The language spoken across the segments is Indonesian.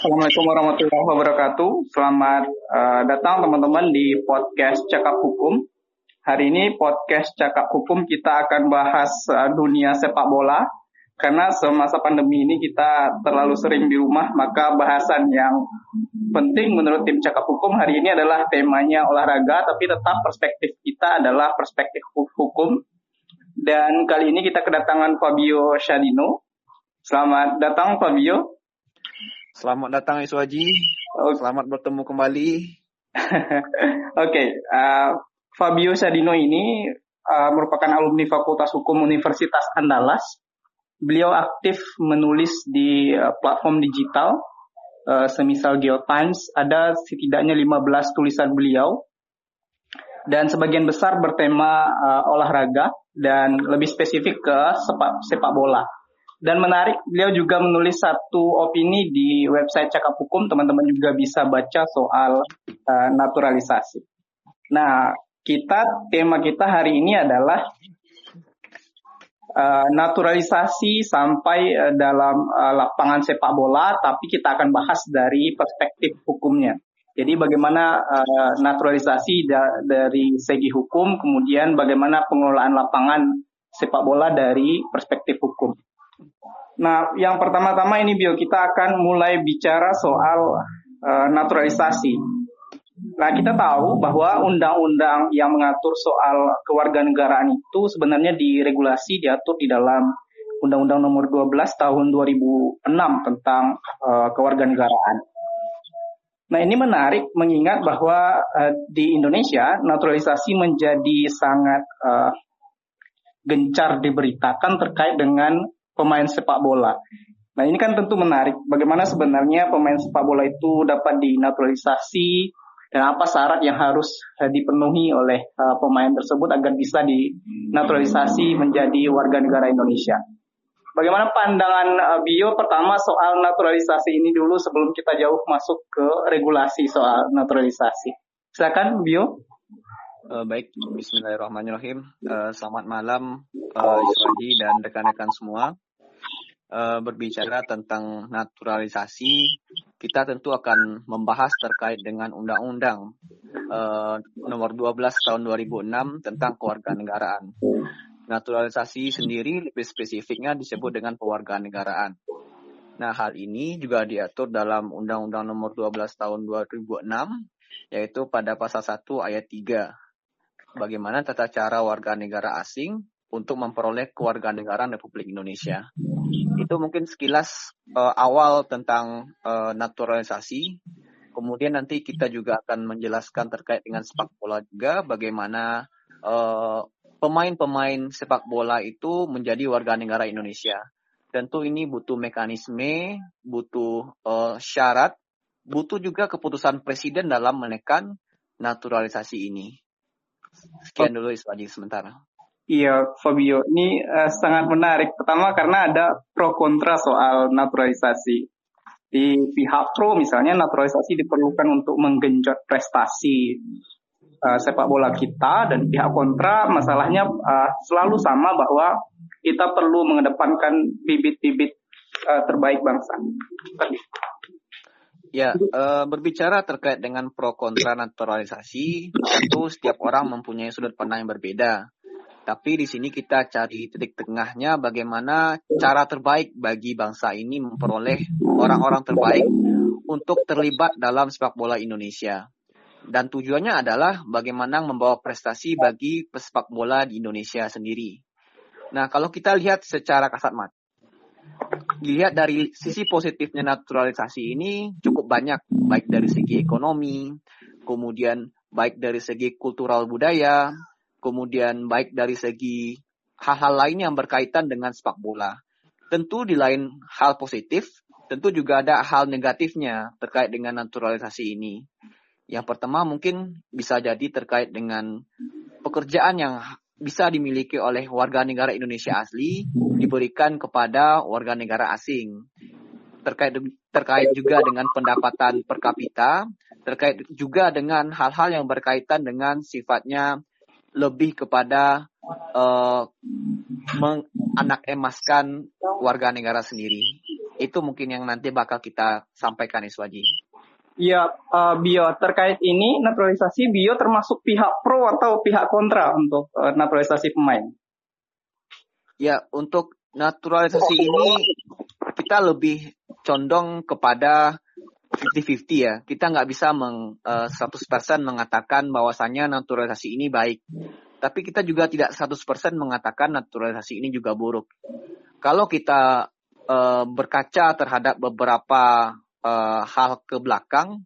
Assalamualaikum warahmatullahi wabarakatuh. Selamat uh, datang teman-teman di podcast Cakap Hukum. Hari ini podcast Cakap Hukum kita akan bahas uh, dunia sepak bola. Karena semasa pandemi ini kita terlalu sering di rumah, maka bahasan yang penting menurut tim Cakap Hukum hari ini adalah temanya olahraga, tapi tetap perspektif kita adalah perspektif hukum. Dan kali ini kita kedatangan Fabio Shadino. Selamat datang Fabio. Selamat datang Iswaji. Oh. Selamat bertemu kembali. Oke, okay, uh, Fabio Sadino ini uh, merupakan alumni Fakultas Hukum Universitas Andalas. Beliau aktif menulis di uh, platform digital, uh, semisal Geotimes. Ada setidaknya 15 tulisan beliau. Dan sebagian besar bertema uh, olahraga dan lebih spesifik ke sepak, sepak bola. Dan menarik, beliau juga menulis satu opini di website Cakap Hukum. Teman-teman juga bisa baca soal uh, naturalisasi. Nah, kita tema kita hari ini adalah uh, naturalisasi sampai uh, dalam uh, lapangan sepak bola, tapi kita akan bahas dari perspektif hukumnya. Jadi bagaimana uh, naturalisasi da dari segi hukum, kemudian bagaimana pengelolaan lapangan sepak bola dari perspektif hukum. Nah, yang pertama-tama ini Bio kita akan mulai bicara soal uh, naturalisasi. Nah, kita tahu bahwa undang-undang yang mengatur soal kewarganegaraan itu sebenarnya diregulasi diatur di dalam Undang-Undang Nomor 12 Tahun 2006 tentang uh, kewarganegaraan. Nah, ini menarik mengingat bahwa uh, di Indonesia naturalisasi menjadi sangat uh, gencar diberitakan terkait dengan pemain sepak bola. Nah ini kan tentu menarik. Bagaimana sebenarnya pemain sepak bola itu dapat dinaturalisasi dan apa syarat yang harus uh, dipenuhi oleh uh, pemain tersebut agar bisa dinaturalisasi menjadi warga negara Indonesia. Bagaimana pandangan uh, Bio pertama soal naturalisasi ini dulu sebelum kita jauh masuk ke regulasi soal naturalisasi. Silakan Bio. Uh, baik, Bismillahirrahmanirrahim. Uh, selamat malam, uh, Iswadi dan rekan-rekan semua uh, berbicara tentang naturalisasi, kita tentu akan membahas terkait dengan Undang-Undang uh, Nomor 12 Tahun 2006 tentang kewarganegaraan. Naturalisasi sendiri lebih spesifiknya disebut dengan pewarganegaraan. Nah, hal ini juga diatur dalam Undang-Undang Nomor 12 Tahun 2006, yaitu pada pasal 1 ayat 3. Bagaimana tata cara warga negara asing untuk memperoleh kewarganegaraan Republik Indonesia itu mungkin sekilas uh, awal tentang uh, naturalisasi. Kemudian nanti kita juga akan menjelaskan terkait dengan sepak bola juga bagaimana pemain pemain-pemain sepak bola itu menjadi warga negara Indonesia. Tentu ini butuh mekanisme, butuh uh, syarat, butuh juga keputusan presiden dalam menekan naturalisasi ini. Sekian dulu Iswaji sementara. Iya, Fabio, ini uh, sangat menarik. Pertama karena ada pro kontra soal naturalisasi. Di pihak pro misalnya naturalisasi diperlukan untuk menggenjot prestasi uh, sepak bola kita dan pihak kontra masalahnya uh, selalu sama bahwa kita perlu mengedepankan bibit-bibit uh, terbaik bangsa. Ya, uh, berbicara terkait dengan pro kontra naturalisasi, tentu setiap orang mempunyai sudut pandang yang berbeda. Tapi di sini kita cari titik tengahnya bagaimana cara terbaik bagi bangsa ini memperoleh orang-orang terbaik untuk terlibat dalam sepak bola Indonesia. Dan tujuannya adalah bagaimana membawa prestasi bagi pesepak bola di Indonesia sendiri. Nah, kalau kita lihat secara kasat mata, dilihat dari sisi positifnya naturalisasi ini cukup banyak, baik dari segi ekonomi, kemudian baik dari segi kultural budaya, kemudian baik dari segi hal-hal lain yang berkaitan dengan sepak bola. Tentu di lain hal positif, tentu juga ada hal negatifnya terkait dengan naturalisasi ini. Yang pertama mungkin bisa jadi terkait dengan pekerjaan yang bisa dimiliki oleh warga negara Indonesia asli diberikan kepada warga negara asing. Terkait terkait juga dengan pendapatan per kapita, terkait juga dengan hal-hal yang berkaitan dengan sifatnya lebih kepada uh, menganak emaskan warga negara sendiri. Itu mungkin yang nanti bakal kita sampaikan Iswaji. Ya, uh, Bio terkait ini naturalisasi Bio termasuk pihak pro atau pihak kontra untuk uh, naturalisasi pemain? Ya, untuk naturalisasi ini kita lebih condong kepada 50-50 ya. Kita nggak bisa meng, uh, 100% mengatakan bahwasannya naturalisasi ini baik. Tapi kita juga tidak 100% mengatakan naturalisasi ini juga buruk. Kalau kita uh, berkaca terhadap beberapa uh, hal ke belakang,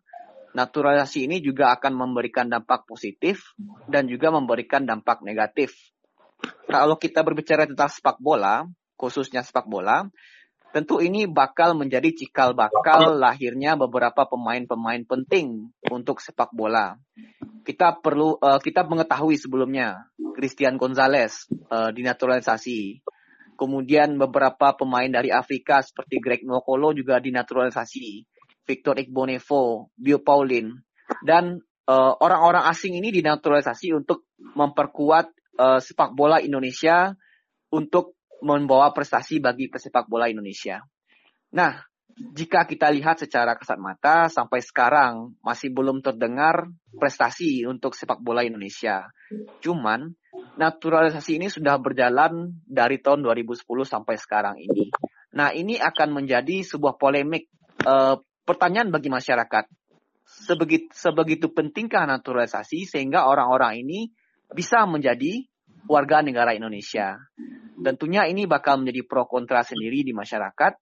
naturalisasi ini juga akan memberikan dampak positif dan juga memberikan dampak negatif. Kalau kita berbicara tentang sepak bola, khususnya sepak bola, tentu ini bakal menjadi cikal bakal lahirnya beberapa pemain-pemain penting untuk sepak bola. Kita perlu uh, kita mengetahui sebelumnya Christian Gonzalez uh, dinaturalisasi. Kemudian beberapa pemain dari Afrika seperti Greg Nwokolo juga dinaturalisasi. Victor Igbonevo, Bio Paulin, dan eh, orang-orang uh, asing ini dinaturalisasi untuk memperkuat uh, sepak bola Indonesia untuk membawa prestasi bagi pesepak bola Indonesia. Nah, jika kita lihat secara kasat mata sampai sekarang masih belum terdengar prestasi untuk sepak bola Indonesia. Cuman naturalisasi ini sudah berjalan dari tahun 2010 sampai sekarang ini. Nah, ini akan menjadi sebuah polemik uh, pertanyaan bagi masyarakat. Sebegitu, sebegitu pentingkah naturalisasi sehingga orang-orang ini bisa menjadi warga negara Indonesia. Tentunya ini bakal menjadi pro kontra sendiri di masyarakat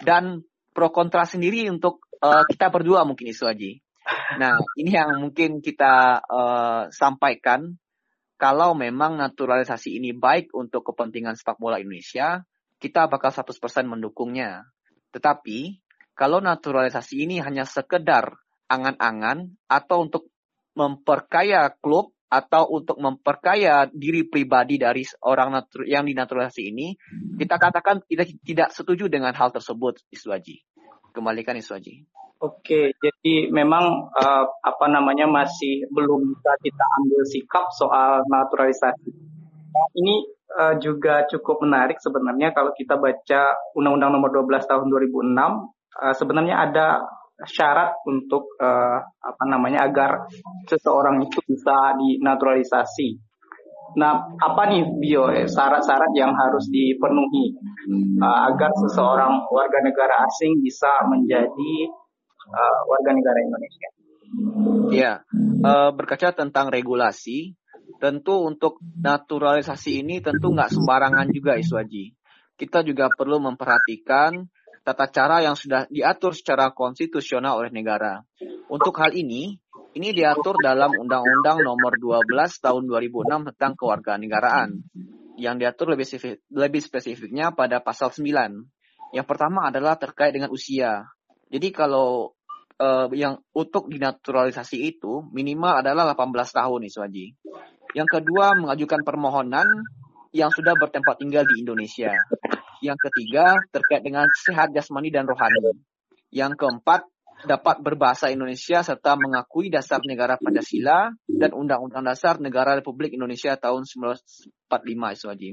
dan pro kontra sendiri untuk uh, kita berdua mungkin isu Haji. Nah, ini yang mungkin kita uh, sampaikan kalau memang naturalisasi ini baik untuk kepentingan sepak bola Indonesia, kita bakal 100% mendukungnya. Tetapi kalau naturalisasi ini hanya sekedar angan-angan atau untuk memperkaya klub atau untuk memperkaya diri pribadi dari orang yang dinaturalisasi ini, kita katakan tidak tidak setuju dengan hal tersebut, Iswaji. Kembalikan Iswaji. Oke, jadi memang uh, apa namanya masih belum bisa kita ambil sikap soal naturalisasi. Nah, ini uh, juga cukup menarik sebenarnya kalau kita baca Undang-Undang Nomor 12 Tahun 2006 uh, sebenarnya ada syarat untuk uh, apa namanya agar seseorang itu bisa dinaturalisasi. Nah, apa nih bio eh, syarat-syarat yang harus dipenuhi uh, agar seseorang warga negara asing bisa menjadi uh, warga negara Indonesia? Ya, uh, berkaca tentang regulasi, tentu untuk naturalisasi ini tentu nggak sembarangan juga Iswaji. Kita juga perlu memperhatikan tata cara yang sudah diatur secara konstitusional oleh negara. Untuk hal ini, ini diatur dalam Undang-Undang Nomor 12 Tahun 2006 tentang Kewarganegaraan yang diatur lebih, spesifik, lebih spesifiknya pada pasal 9. Yang pertama adalah terkait dengan usia. Jadi kalau uh, yang untuk dinaturalisasi itu minimal adalah 18 tahun Iswaji. Yang kedua mengajukan permohonan yang sudah bertempat tinggal di Indonesia. Yang ketiga, terkait dengan sehat jasmani dan rohani. Yang keempat, dapat berbahasa Indonesia serta mengakui dasar negara Pancasila dan Undang-Undang Dasar Negara Republik Indonesia tahun 1945 Iswaji.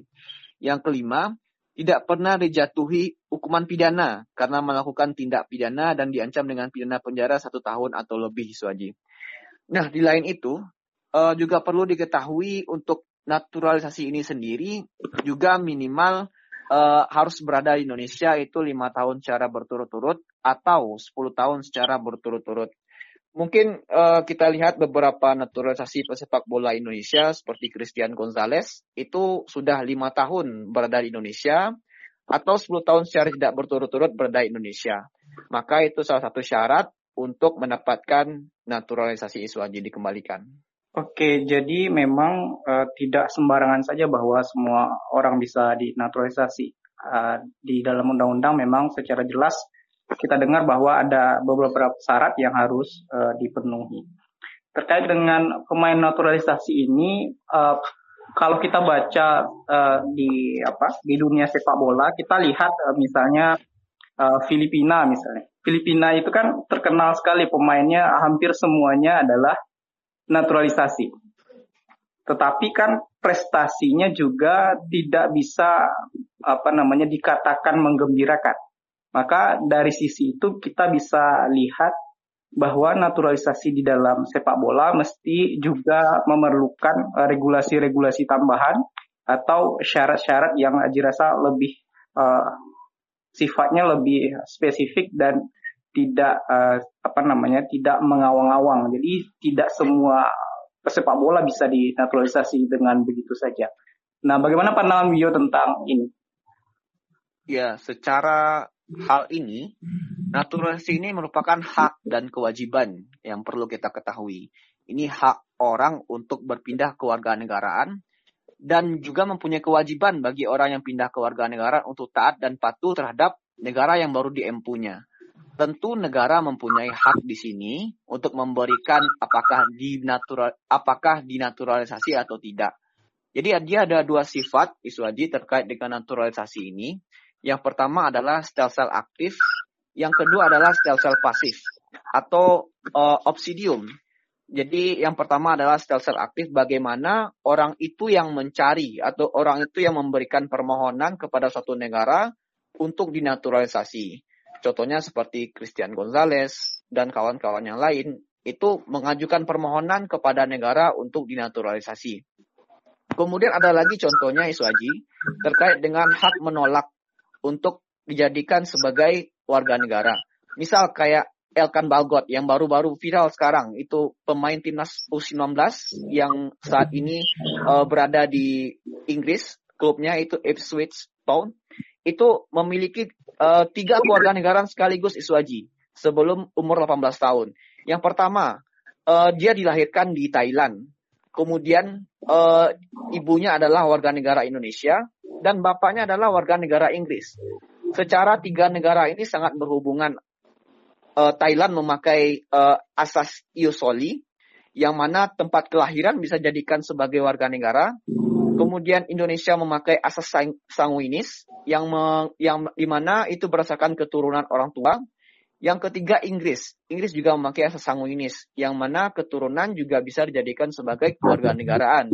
Yang kelima, tidak pernah dijatuhi hukuman pidana karena melakukan tindak pidana dan diancam dengan pidana penjara satu tahun atau lebih Iswaji. Nah, di lain itu, eh, juga perlu diketahui untuk naturalisasi ini sendiri juga minimal uh, harus berada di Indonesia itu lima tahun secara berturut-turut atau 10 tahun secara berturut-turut. Mungkin uh, kita lihat beberapa naturalisasi pesepak bola Indonesia seperti Christian Gonzalez itu sudah lima tahun berada di Indonesia atau 10 tahun secara tidak berturut-turut berada di Indonesia. Maka itu salah satu syarat untuk mendapatkan naturalisasi isu haji dikembalikan. Oke, jadi memang uh, tidak sembarangan saja bahwa semua orang bisa dinaturalisasi. Uh, di dalam undang-undang memang secara jelas kita dengar bahwa ada beberapa syarat yang harus uh, dipenuhi. Terkait dengan pemain naturalisasi ini, uh, kalau kita baca uh, di apa di dunia sepak bola, kita lihat uh, misalnya uh, Filipina misalnya. Filipina itu kan terkenal sekali pemainnya hampir semuanya adalah naturalisasi. Tetapi kan prestasinya juga tidak bisa apa namanya dikatakan menggembirakan. Maka dari sisi itu kita bisa lihat bahwa naturalisasi di dalam sepak bola mesti juga memerlukan eh, regulasi-regulasi tambahan atau syarat-syarat yang dirasa lebih uh, sifatnya lebih spesifik dan tidak uh, apa namanya tidak mengawang-awang. Jadi tidak semua pesepak bola bisa dinaturalisasi dengan begitu saja. Nah, bagaimana pandangan Bio tentang ini? Ya, secara hal ini, naturalisasi ini merupakan hak dan kewajiban yang perlu kita ketahui. Ini hak orang untuk berpindah ke warga negaraan dan juga mempunyai kewajiban bagi orang yang pindah ke warga negara untuk taat dan patuh terhadap negara yang baru diempunya. Tentu negara mempunyai hak di sini untuk memberikan apakah dinatural apakah dinaturalisasi atau tidak. Jadi dia ada dua sifat Iswaji terkait dengan naturalisasi ini. Yang pertama adalah stel sel aktif, yang kedua adalah stel sel pasif atau uh, obsidium. Jadi yang pertama adalah stel sel aktif bagaimana orang itu yang mencari atau orang itu yang memberikan permohonan kepada suatu negara untuk dinaturalisasi. Contohnya seperti Christian Gonzalez dan kawan-kawan yang lain itu mengajukan permohonan kepada negara untuk dinaturalisasi. Kemudian ada lagi contohnya Iswaji terkait dengan hak menolak untuk dijadikan sebagai warga negara. Misal kayak Elkan Balgot yang baru-baru viral sekarang itu pemain timnas U19 yang saat ini uh, berada di Inggris klubnya itu Ipswich Town itu memiliki uh, tiga negara sekaligus Iswaji sebelum umur 18 tahun. Yang pertama, uh, dia dilahirkan di Thailand. Kemudian uh, ibunya adalah warga negara Indonesia dan bapaknya adalah warga negara Inggris. Secara tiga negara ini sangat berhubungan. Uh, Thailand memakai uh, asas Iusoli, yang mana tempat kelahiran bisa jadikan sebagai warga negara. Kemudian Indonesia memakai asas sanguinis yang me, yang di mana itu berdasarkan keturunan orang tua. Yang ketiga Inggris. Inggris juga memakai asas sanguinis yang mana keturunan juga bisa dijadikan sebagai keluarga negaraan.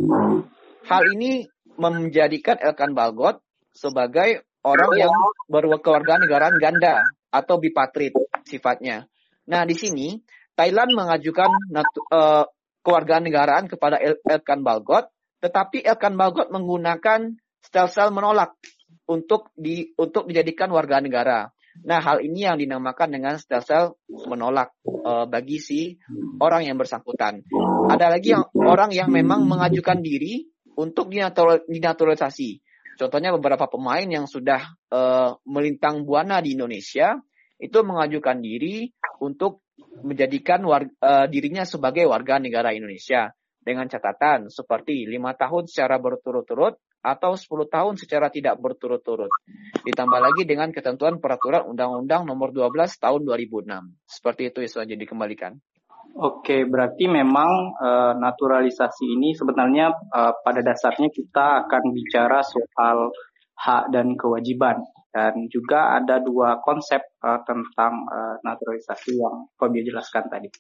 Hal ini menjadikan Elkan Balgot sebagai orang yang berkeluarga negaraan ganda atau bipatrit sifatnya. Nah, di sini Thailand mengajukan uh, keluarga negaraan kepada Elkan Balgot tetapi Elkan Bagot menggunakan stel-sel menolak untuk di untuk dijadikan warga negara. Nah, hal ini yang dinamakan dengan stel-sel menolak uh, bagi si orang yang bersangkutan. Ada lagi yang orang yang memang mengajukan diri untuk dinaturalisasi. Contohnya beberapa pemain yang sudah uh, melintang buana di Indonesia itu mengajukan diri untuk menjadikan warga, uh, dirinya sebagai warga negara Indonesia dengan catatan seperti lima tahun secara berturut-turut atau 10 tahun secara tidak berturut-turut. Ditambah lagi dengan ketentuan peraturan Undang-Undang Nomor 12 Tahun 2006. Seperti itu Isu jadi dikembalikan. Oke, berarti memang e, naturalisasi ini sebenarnya e, pada dasarnya kita akan bicara soal hak dan kewajiban dan juga ada dua konsep e, tentang e, naturalisasi yang Fabio jelaskan tadi.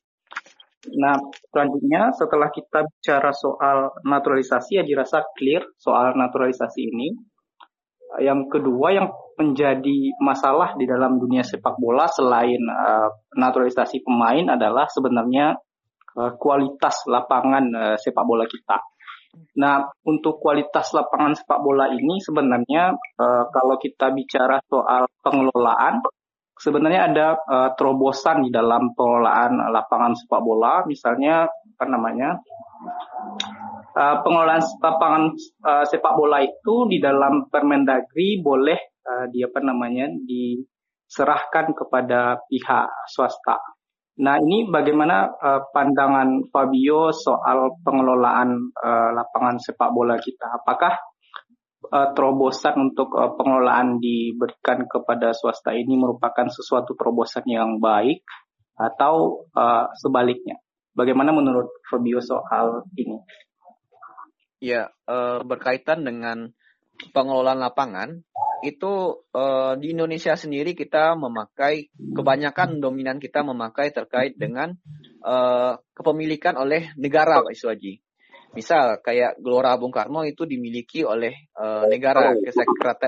Nah, selanjutnya setelah kita bicara soal naturalisasi, ya dirasa clear soal naturalisasi ini. Yang kedua yang menjadi masalah di dalam dunia sepak bola selain uh, naturalisasi pemain adalah sebenarnya uh, kualitas lapangan uh, sepak bola kita. Nah, untuk kualitas lapangan sepak bola ini sebenarnya uh, kalau kita bicara soal pengelolaan, sebenarnya ada uh, terobosan di dalam pengelolaan lapangan sepak bola, misalnya apa namanya uh, pengelolaan lapangan uh, sepak bola itu di dalam Permendagri boleh uh, di apa namanya diserahkan kepada pihak swasta. Nah ini bagaimana uh, pandangan Fabio soal pengelolaan uh, lapangan sepak bola kita? Apakah uh, terobosan untuk uh, pengelolaan diberikan kepada swasta ini merupakan sesuatu terobosan yang baik atau uh, sebaliknya? Bagaimana menurut Fabio soal ini? Ya, uh, berkaitan dengan pengelolaan lapangan, itu uh, di Indonesia sendiri kita memakai kebanyakan dominan kita memakai terkait dengan uh, kepemilikan oleh negara Pak Iswaji. Misal kayak Gelora Bung Karno itu dimiliki oleh uh, negara,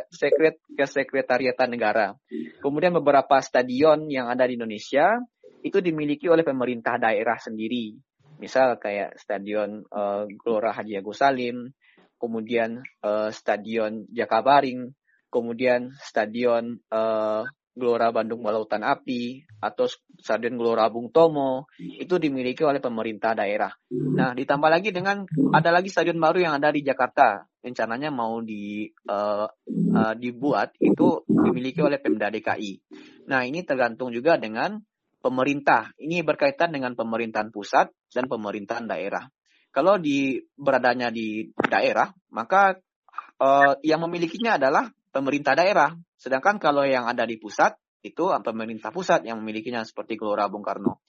sekret kesekretariatan negara. Kemudian beberapa stadion yang ada di Indonesia itu dimiliki oleh pemerintah daerah sendiri. Misal kayak Stadion uh, Gelora Haji Agus Salim, kemudian uh, Stadion Jakabaring, kemudian Stadion uh, Gelora Bandung Balautan Api atau Stadion Gelora Bung Tomo itu dimiliki oleh pemerintah daerah. Nah, ditambah lagi dengan ada lagi stadion baru yang ada di Jakarta, rencananya mau di uh, uh, dibuat itu dimiliki oleh Pemda DKI. Nah, ini tergantung juga dengan pemerintah. Ini berkaitan dengan pemerintahan pusat dan pemerintahan daerah. Kalau di beradanya di daerah, maka uh, yang memilikinya adalah pemerintah daerah. Sedangkan kalau yang ada di pusat, itu pemerintah pusat yang memilikinya seperti Gelora Bung Karno.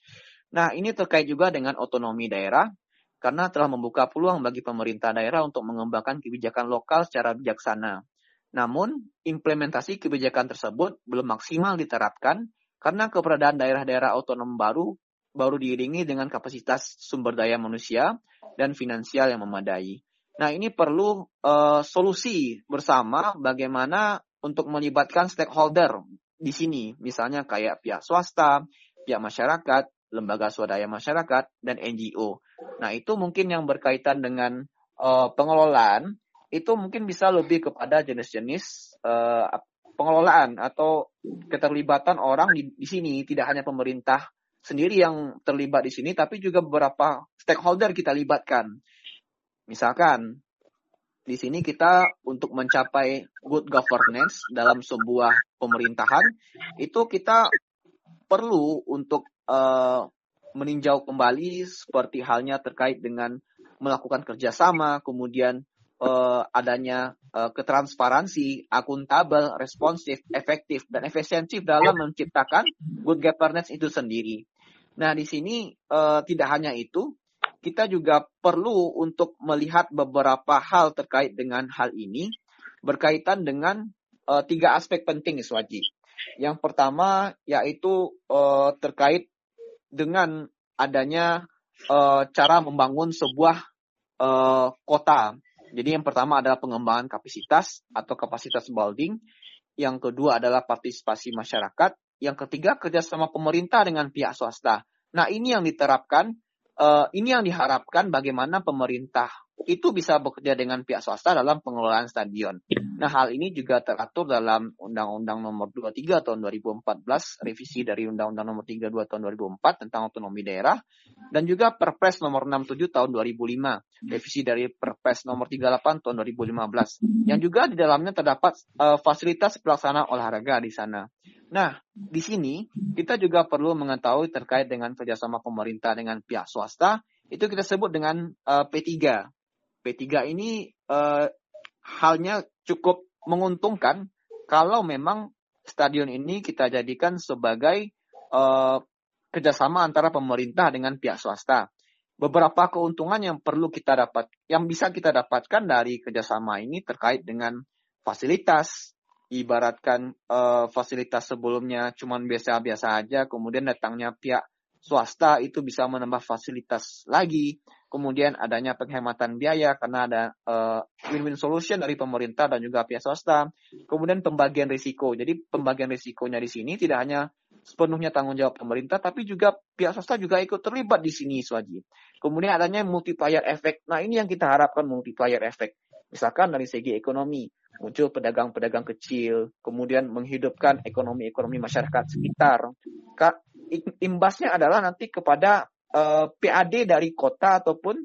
Nah, ini terkait juga dengan otonomi daerah, karena telah membuka peluang bagi pemerintah daerah untuk mengembangkan kebijakan lokal secara bijaksana. Namun, implementasi kebijakan tersebut belum maksimal diterapkan karena keberadaan daerah-daerah otonom baru baru diiringi dengan kapasitas sumber daya manusia dan finansial yang memadai. Nah, ini perlu uh, solusi bersama bagaimana untuk melibatkan stakeholder di sini, misalnya kayak pihak swasta, pihak masyarakat, lembaga swadaya masyarakat, dan NGO. Nah, itu mungkin yang berkaitan dengan uh, pengelolaan, itu mungkin bisa lebih kepada jenis-jenis uh, pengelolaan atau keterlibatan orang di, di sini, tidak hanya pemerintah sendiri yang terlibat di sini, tapi juga beberapa stakeholder kita libatkan. Misalkan di sini kita untuk mencapai good governance dalam sebuah pemerintahan itu kita perlu untuk uh, meninjau kembali seperti halnya terkait dengan melakukan kerjasama, kemudian uh, adanya uh, ketransparansi, akuntabel, responsif, efektif, dan efisientif dalam menciptakan good governance itu sendiri. Nah, di sini uh, tidak hanya itu, kita juga perlu untuk melihat beberapa hal terkait dengan hal ini berkaitan dengan uh, tiga aspek penting Iswaji. Yang pertama yaitu uh, terkait dengan adanya uh, cara membangun sebuah uh, kota. Jadi yang pertama adalah pengembangan kapasitas atau kapasitas building. Yang kedua adalah partisipasi masyarakat. Yang ketiga kerjasama pemerintah dengan pihak swasta. Nah ini yang diterapkan uh, ini yang diharapkan bagaimana pemerintah itu bisa bekerja dengan pihak swasta dalam pengelolaan stadion. Nah, hal ini juga teratur dalam Undang-Undang Nomor 23 Tahun 2014, revisi dari Undang-Undang Nomor 32 Tahun 2004 tentang otonomi daerah, dan juga Perpres Nomor 67 Tahun 2005, revisi dari Perpres Nomor 38 Tahun 2015, yang juga di dalamnya terdapat uh, fasilitas pelaksanaan olahraga di sana. Nah, di sini kita juga perlu mengetahui terkait dengan kerjasama pemerintah dengan pihak swasta, itu kita sebut dengan uh, P3. P3 ini uh, halnya cukup menguntungkan kalau memang stadion ini kita jadikan sebagai uh, kerjasama antara pemerintah dengan pihak swasta. Beberapa keuntungan yang perlu kita dapat, yang bisa kita dapatkan dari kerjasama ini terkait dengan fasilitas, ibaratkan uh, fasilitas sebelumnya cuma biasa-biasa aja, kemudian datangnya pihak swasta itu bisa menambah fasilitas lagi, kemudian adanya penghematan biaya karena ada uh, win-win solution dari pemerintah dan juga pihak swasta, kemudian pembagian risiko. Jadi pembagian risikonya di sini tidak hanya sepenuhnya tanggung jawab pemerintah, tapi juga pihak swasta juga ikut terlibat di sini, Swaji. Kemudian adanya multiplier effect. Nah ini yang kita harapkan multiplier effect. Misalkan dari segi ekonomi, muncul pedagang-pedagang kecil, kemudian menghidupkan ekonomi-ekonomi masyarakat sekitar. Imbasnya adalah nanti kepada uh, eh, PAD dari kota ataupun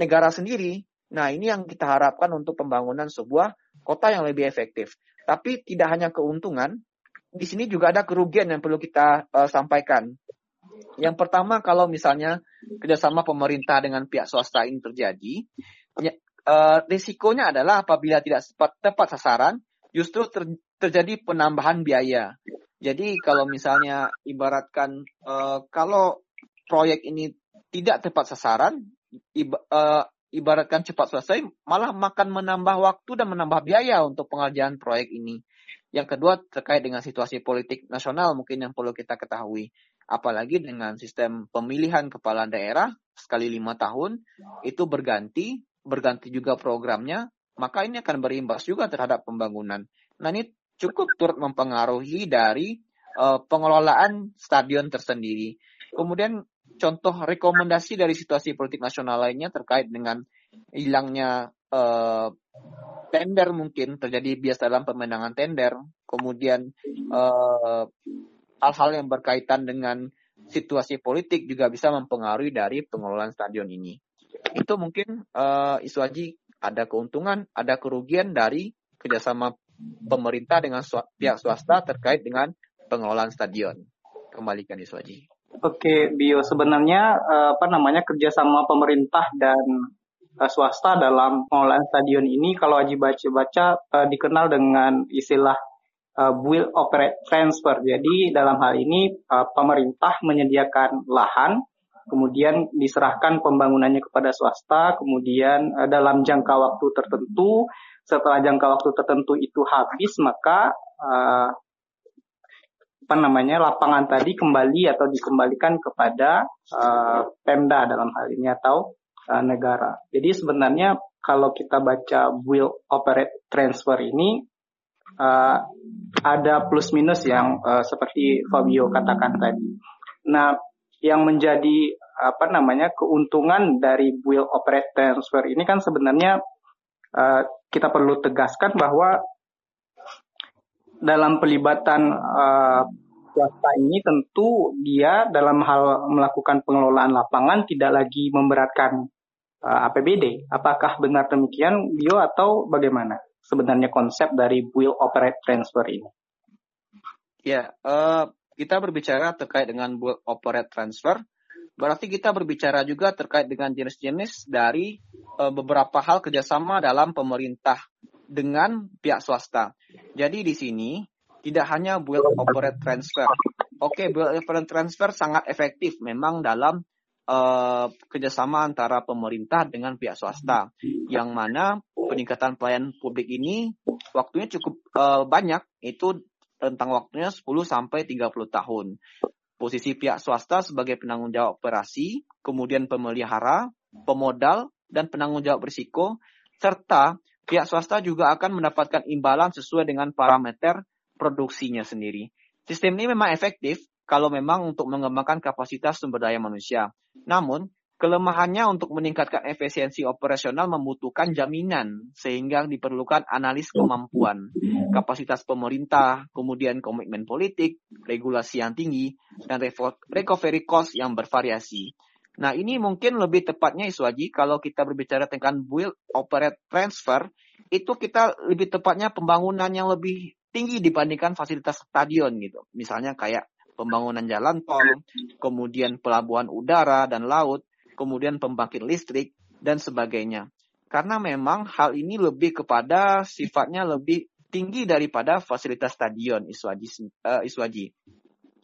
negara sendiri. Nah, ini yang kita harapkan untuk pembangunan sebuah kota yang lebih efektif. Tapi tidak hanya keuntungan, di sini juga ada kerugian yang perlu kita uh, sampaikan. Yang pertama, kalau misalnya kerjasama pemerintah dengan pihak swasta ini terjadi, uh, risikonya adalah apabila tidak tepat, sasaran, justru ter, terjadi penambahan biaya. Jadi kalau misalnya ibaratkan uh, kalau proyek ini tidak tepat sasaran, iba, uh, ibaratkan cepat selesai, malah makan menambah waktu dan menambah biaya untuk pengerjaan proyek ini. Yang kedua terkait dengan situasi politik nasional mungkin yang perlu kita ketahui. Apalagi dengan sistem pemilihan kepala daerah sekali lima tahun itu berganti, berganti juga programnya, maka ini akan berimbas juga terhadap pembangunan. Nah ini cukup turut mempengaruhi dari uh, pengelolaan stadion tersendiri. Kemudian contoh rekomendasi dari situasi politik nasional lainnya terkait dengan hilangnya uh, tender mungkin terjadi bias dalam pemenangan tender, kemudian hal hal-hal yang berkaitan dengan situasi politik juga bisa mempengaruhi dari pengelolaan stadion ini. Itu mungkin uh, isu haji ada keuntungan, ada kerugian dari kerjasama pemerintah dengan pihak swasta terkait dengan pengelolaan stadion. Kembalikan isu haji. Oke, Bio. Sebenarnya eh, apa namanya kerjasama pemerintah dan uh, swasta dalam pengelolaan stadion ini kalau Haji baca-baca dikenal dengan istilah build operate transfer. Jadi dalam hal ini pemerintah menyediakan lahan kemudian diserahkan pembangunannya kepada swasta, kemudian uh, dalam jangka waktu tertentu, setelah jangka waktu tertentu itu habis, maka uh, apa namanya lapangan tadi kembali atau dikembalikan kepada uh, Pemda dalam hal ini atau negara. Jadi sebenarnya kalau kita baca will operate transfer ini uh, ada plus minus yang uh, seperti Fabio katakan tadi. Nah, yang menjadi apa namanya keuntungan dari will operate transfer ini kan sebenarnya uh, kita perlu tegaskan bahwa dalam pelibatan uh, ini tentu dia dalam hal melakukan pengelolaan lapangan tidak lagi memberatkan uh, eh, APBD. Apakah benar demikian, Bio, atau bagaimana sebenarnya konsep dari will operate transfer ini? Ya, uh, kita berbicara terkait dengan will operate transfer. Berarti kita berbicara juga terkait dengan jenis-jenis dari uh, beberapa hal kerjasama dalam pemerintah dengan pihak swasta. Jadi di sini tidak hanya build operate transfer. Oke, okay, build operate transfer sangat efektif memang dalam uh, kerjasama antara pemerintah dengan pihak swasta, yang mana peningkatan pelayanan publik ini waktunya cukup uh, banyak, itu tentang waktunya 10 sampai 30 tahun. Posisi pihak swasta sebagai penanggung jawab operasi, kemudian pemelihara, pemodal, dan penanggung jawab risiko, serta pihak swasta juga akan mendapatkan imbalan sesuai dengan parameter produksinya sendiri. Sistem ini memang efektif kalau memang untuk mengembangkan kapasitas sumber daya manusia. Namun, kelemahannya untuk meningkatkan efisiensi operasional membutuhkan jaminan sehingga diperlukan analis kemampuan, kapasitas pemerintah, kemudian komitmen politik, regulasi yang tinggi, dan recovery cost yang bervariasi. Nah, ini mungkin lebih tepatnya Iswaji kalau kita berbicara tentang build, operate, transfer, itu kita lebih tepatnya pembangunan yang lebih tinggi dibandingkan fasilitas stadion gitu. Misalnya kayak pembangunan jalan tol, kemudian pelabuhan udara dan laut, kemudian pembangkit listrik dan sebagainya. Karena memang hal ini lebih kepada sifatnya lebih tinggi daripada fasilitas stadion Iswaji. Uh, Iswaji.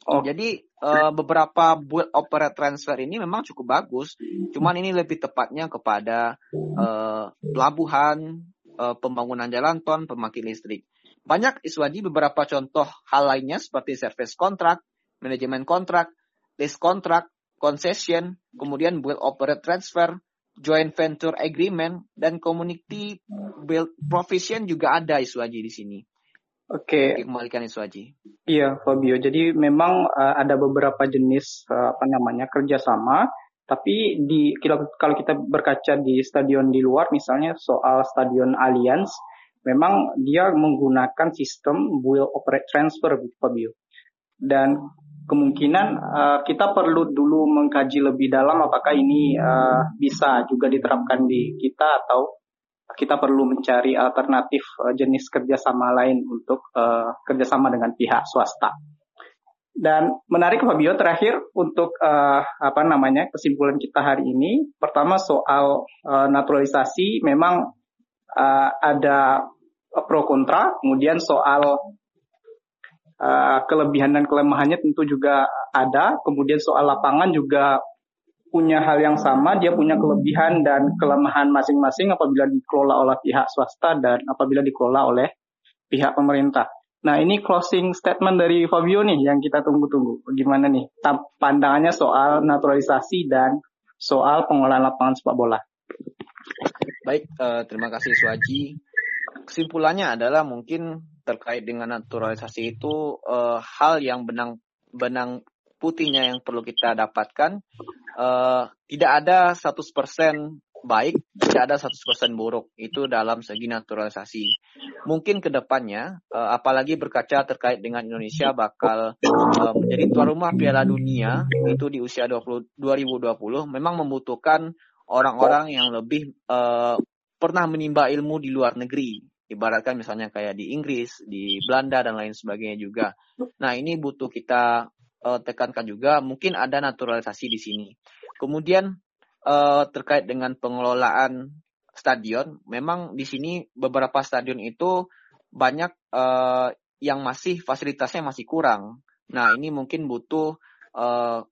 Oh. Jadi uh, beberapa build operate transfer ini memang cukup bagus, cuman ini lebih tepatnya kepada uh, pelabuhan, uh, pembangunan jalan tol, pembangkit listrik. Banyak Iswadi beberapa contoh hal lainnya seperti service contract, manajemen kontrak, lease contract, concession, kemudian build operate transfer, joint venture agreement, dan community build provision juga ada Iswaji di sini. Oke. Okay. Kembalikan Iswaji. Iya, Fabio. Jadi memang uh, ada beberapa jenis uh, apa namanya kerjasama, tapi di kalau kita berkaca di stadion di luar, misalnya soal stadion Allianz, memang dia menggunakan sistem will operate transfer Fabio. Dan kemungkinan uh, kita perlu dulu mengkaji lebih dalam apakah ini uh, bisa juga diterapkan di kita atau kita perlu mencari alternatif uh, jenis kerjasama lain untuk uh, kerjasama dengan pihak swasta. Dan menarik Fabio terakhir untuk uh, apa namanya kesimpulan kita hari ini. Pertama soal uh, naturalisasi memang uh, ada pro kontra, kemudian soal uh, kelebihan dan kelemahannya tentu juga ada, kemudian soal lapangan juga punya hal yang sama, dia punya kelebihan dan kelemahan masing-masing apabila dikelola oleh pihak swasta dan apabila dikelola oleh pihak pemerintah. Nah, ini closing statement dari Fabio nih yang kita tunggu-tunggu. Bagaimana nih pandangannya soal naturalisasi dan soal pengelolaan lapangan sepak bola? Baik, uh, terima kasih Suaji. Kesimpulannya adalah mungkin terkait dengan naturalisasi itu uh, hal yang benang benang putihnya yang perlu kita dapatkan. Uh, tidak ada 100% baik, tidak ada 100% buruk. Itu dalam segi naturalisasi. Mungkin ke depannya, uh, apalagi berkaca terkait dengan Indonesia bakal uh, menjadi tuan rumah Piala Dunia itu di usia 20, 2020, memang membutuhkan orang-orang yang lebih uh, pernah menimba ilmu di luar negeri. Ibaratkan misalnya kayak di Inggris, di Belanda dan lain sebagainya juga. Nah ini butuh kita uh, tekankan juga. Mungkin ada naturalisasi di sini. Kemudian uh, terkait dengan pengelolaan stadion, memang di sini beberapa stadion itu banyak uh, yang masih fasilitasnya masih kurang. Nah, ini mungkin butuh uh,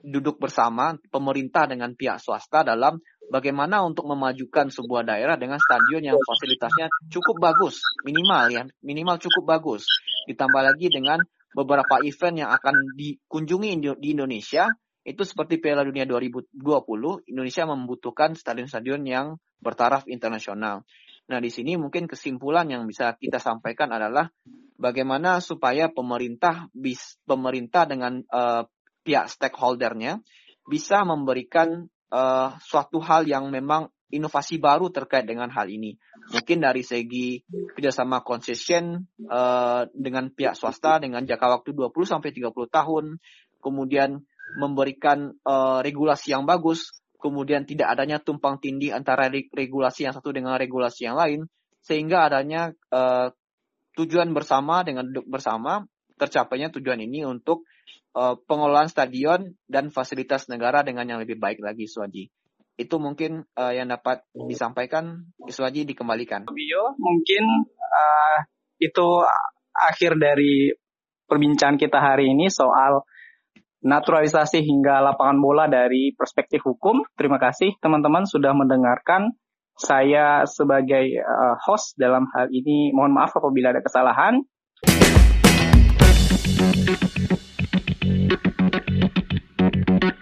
duduk bersama pemerintah dengan pihak swasta dalam bagaimana untuk memajukan sebuah daerah dengan stadion yang fasilitasnya cukup bagus, minimal ya, minimal cukup bagus. Ditambah lagi dengan beberapa event yang akan dikunjungi di Indonesia itu seperti Piala Dunia 2020, Indonesia membutuhkan stadion-stadion yang bertaraf internasional. Nah, di sini mungkin kesimpulan yang bisa kita sampaikan adalah bagaimana supaya pemerintah bis pemerintah dengan uh, pihak stakeholdernya bisa memberikan uh, suatu hal yang memang inovasi baru terkait dengan hal ini. Mungkin dari segi kerjasama concession uh, dengan pihak swasta dengan jangka waktu 20 sampai 30 tahun, kemudian memberikan uh, regulasi yang bagus, kemudian tidak adanya tumpang tindih antara regulasi yang satu dengan regulasi yang lain, sehingga adanya uh, tujuan bersama dengan duduk bersama tercapainya tujuan ini untuk uh, pengelolaan stadion dan fasilitas negara dengan yang lebih baik lagi, Suwaji. Itu mungkin uh, yang dapat disampaikan, Suwaji dikembalikan. Bio, mungkin uh, itu akhir dari perbincangan kita hari ini soal naturalisasi hingga lapangan bola dari perspektif hukum. Terima kasih teman-teman sudah mendengarkan. Saya sebagai uh, host dalam hal ini mohon maaf apabila ada kesalahan.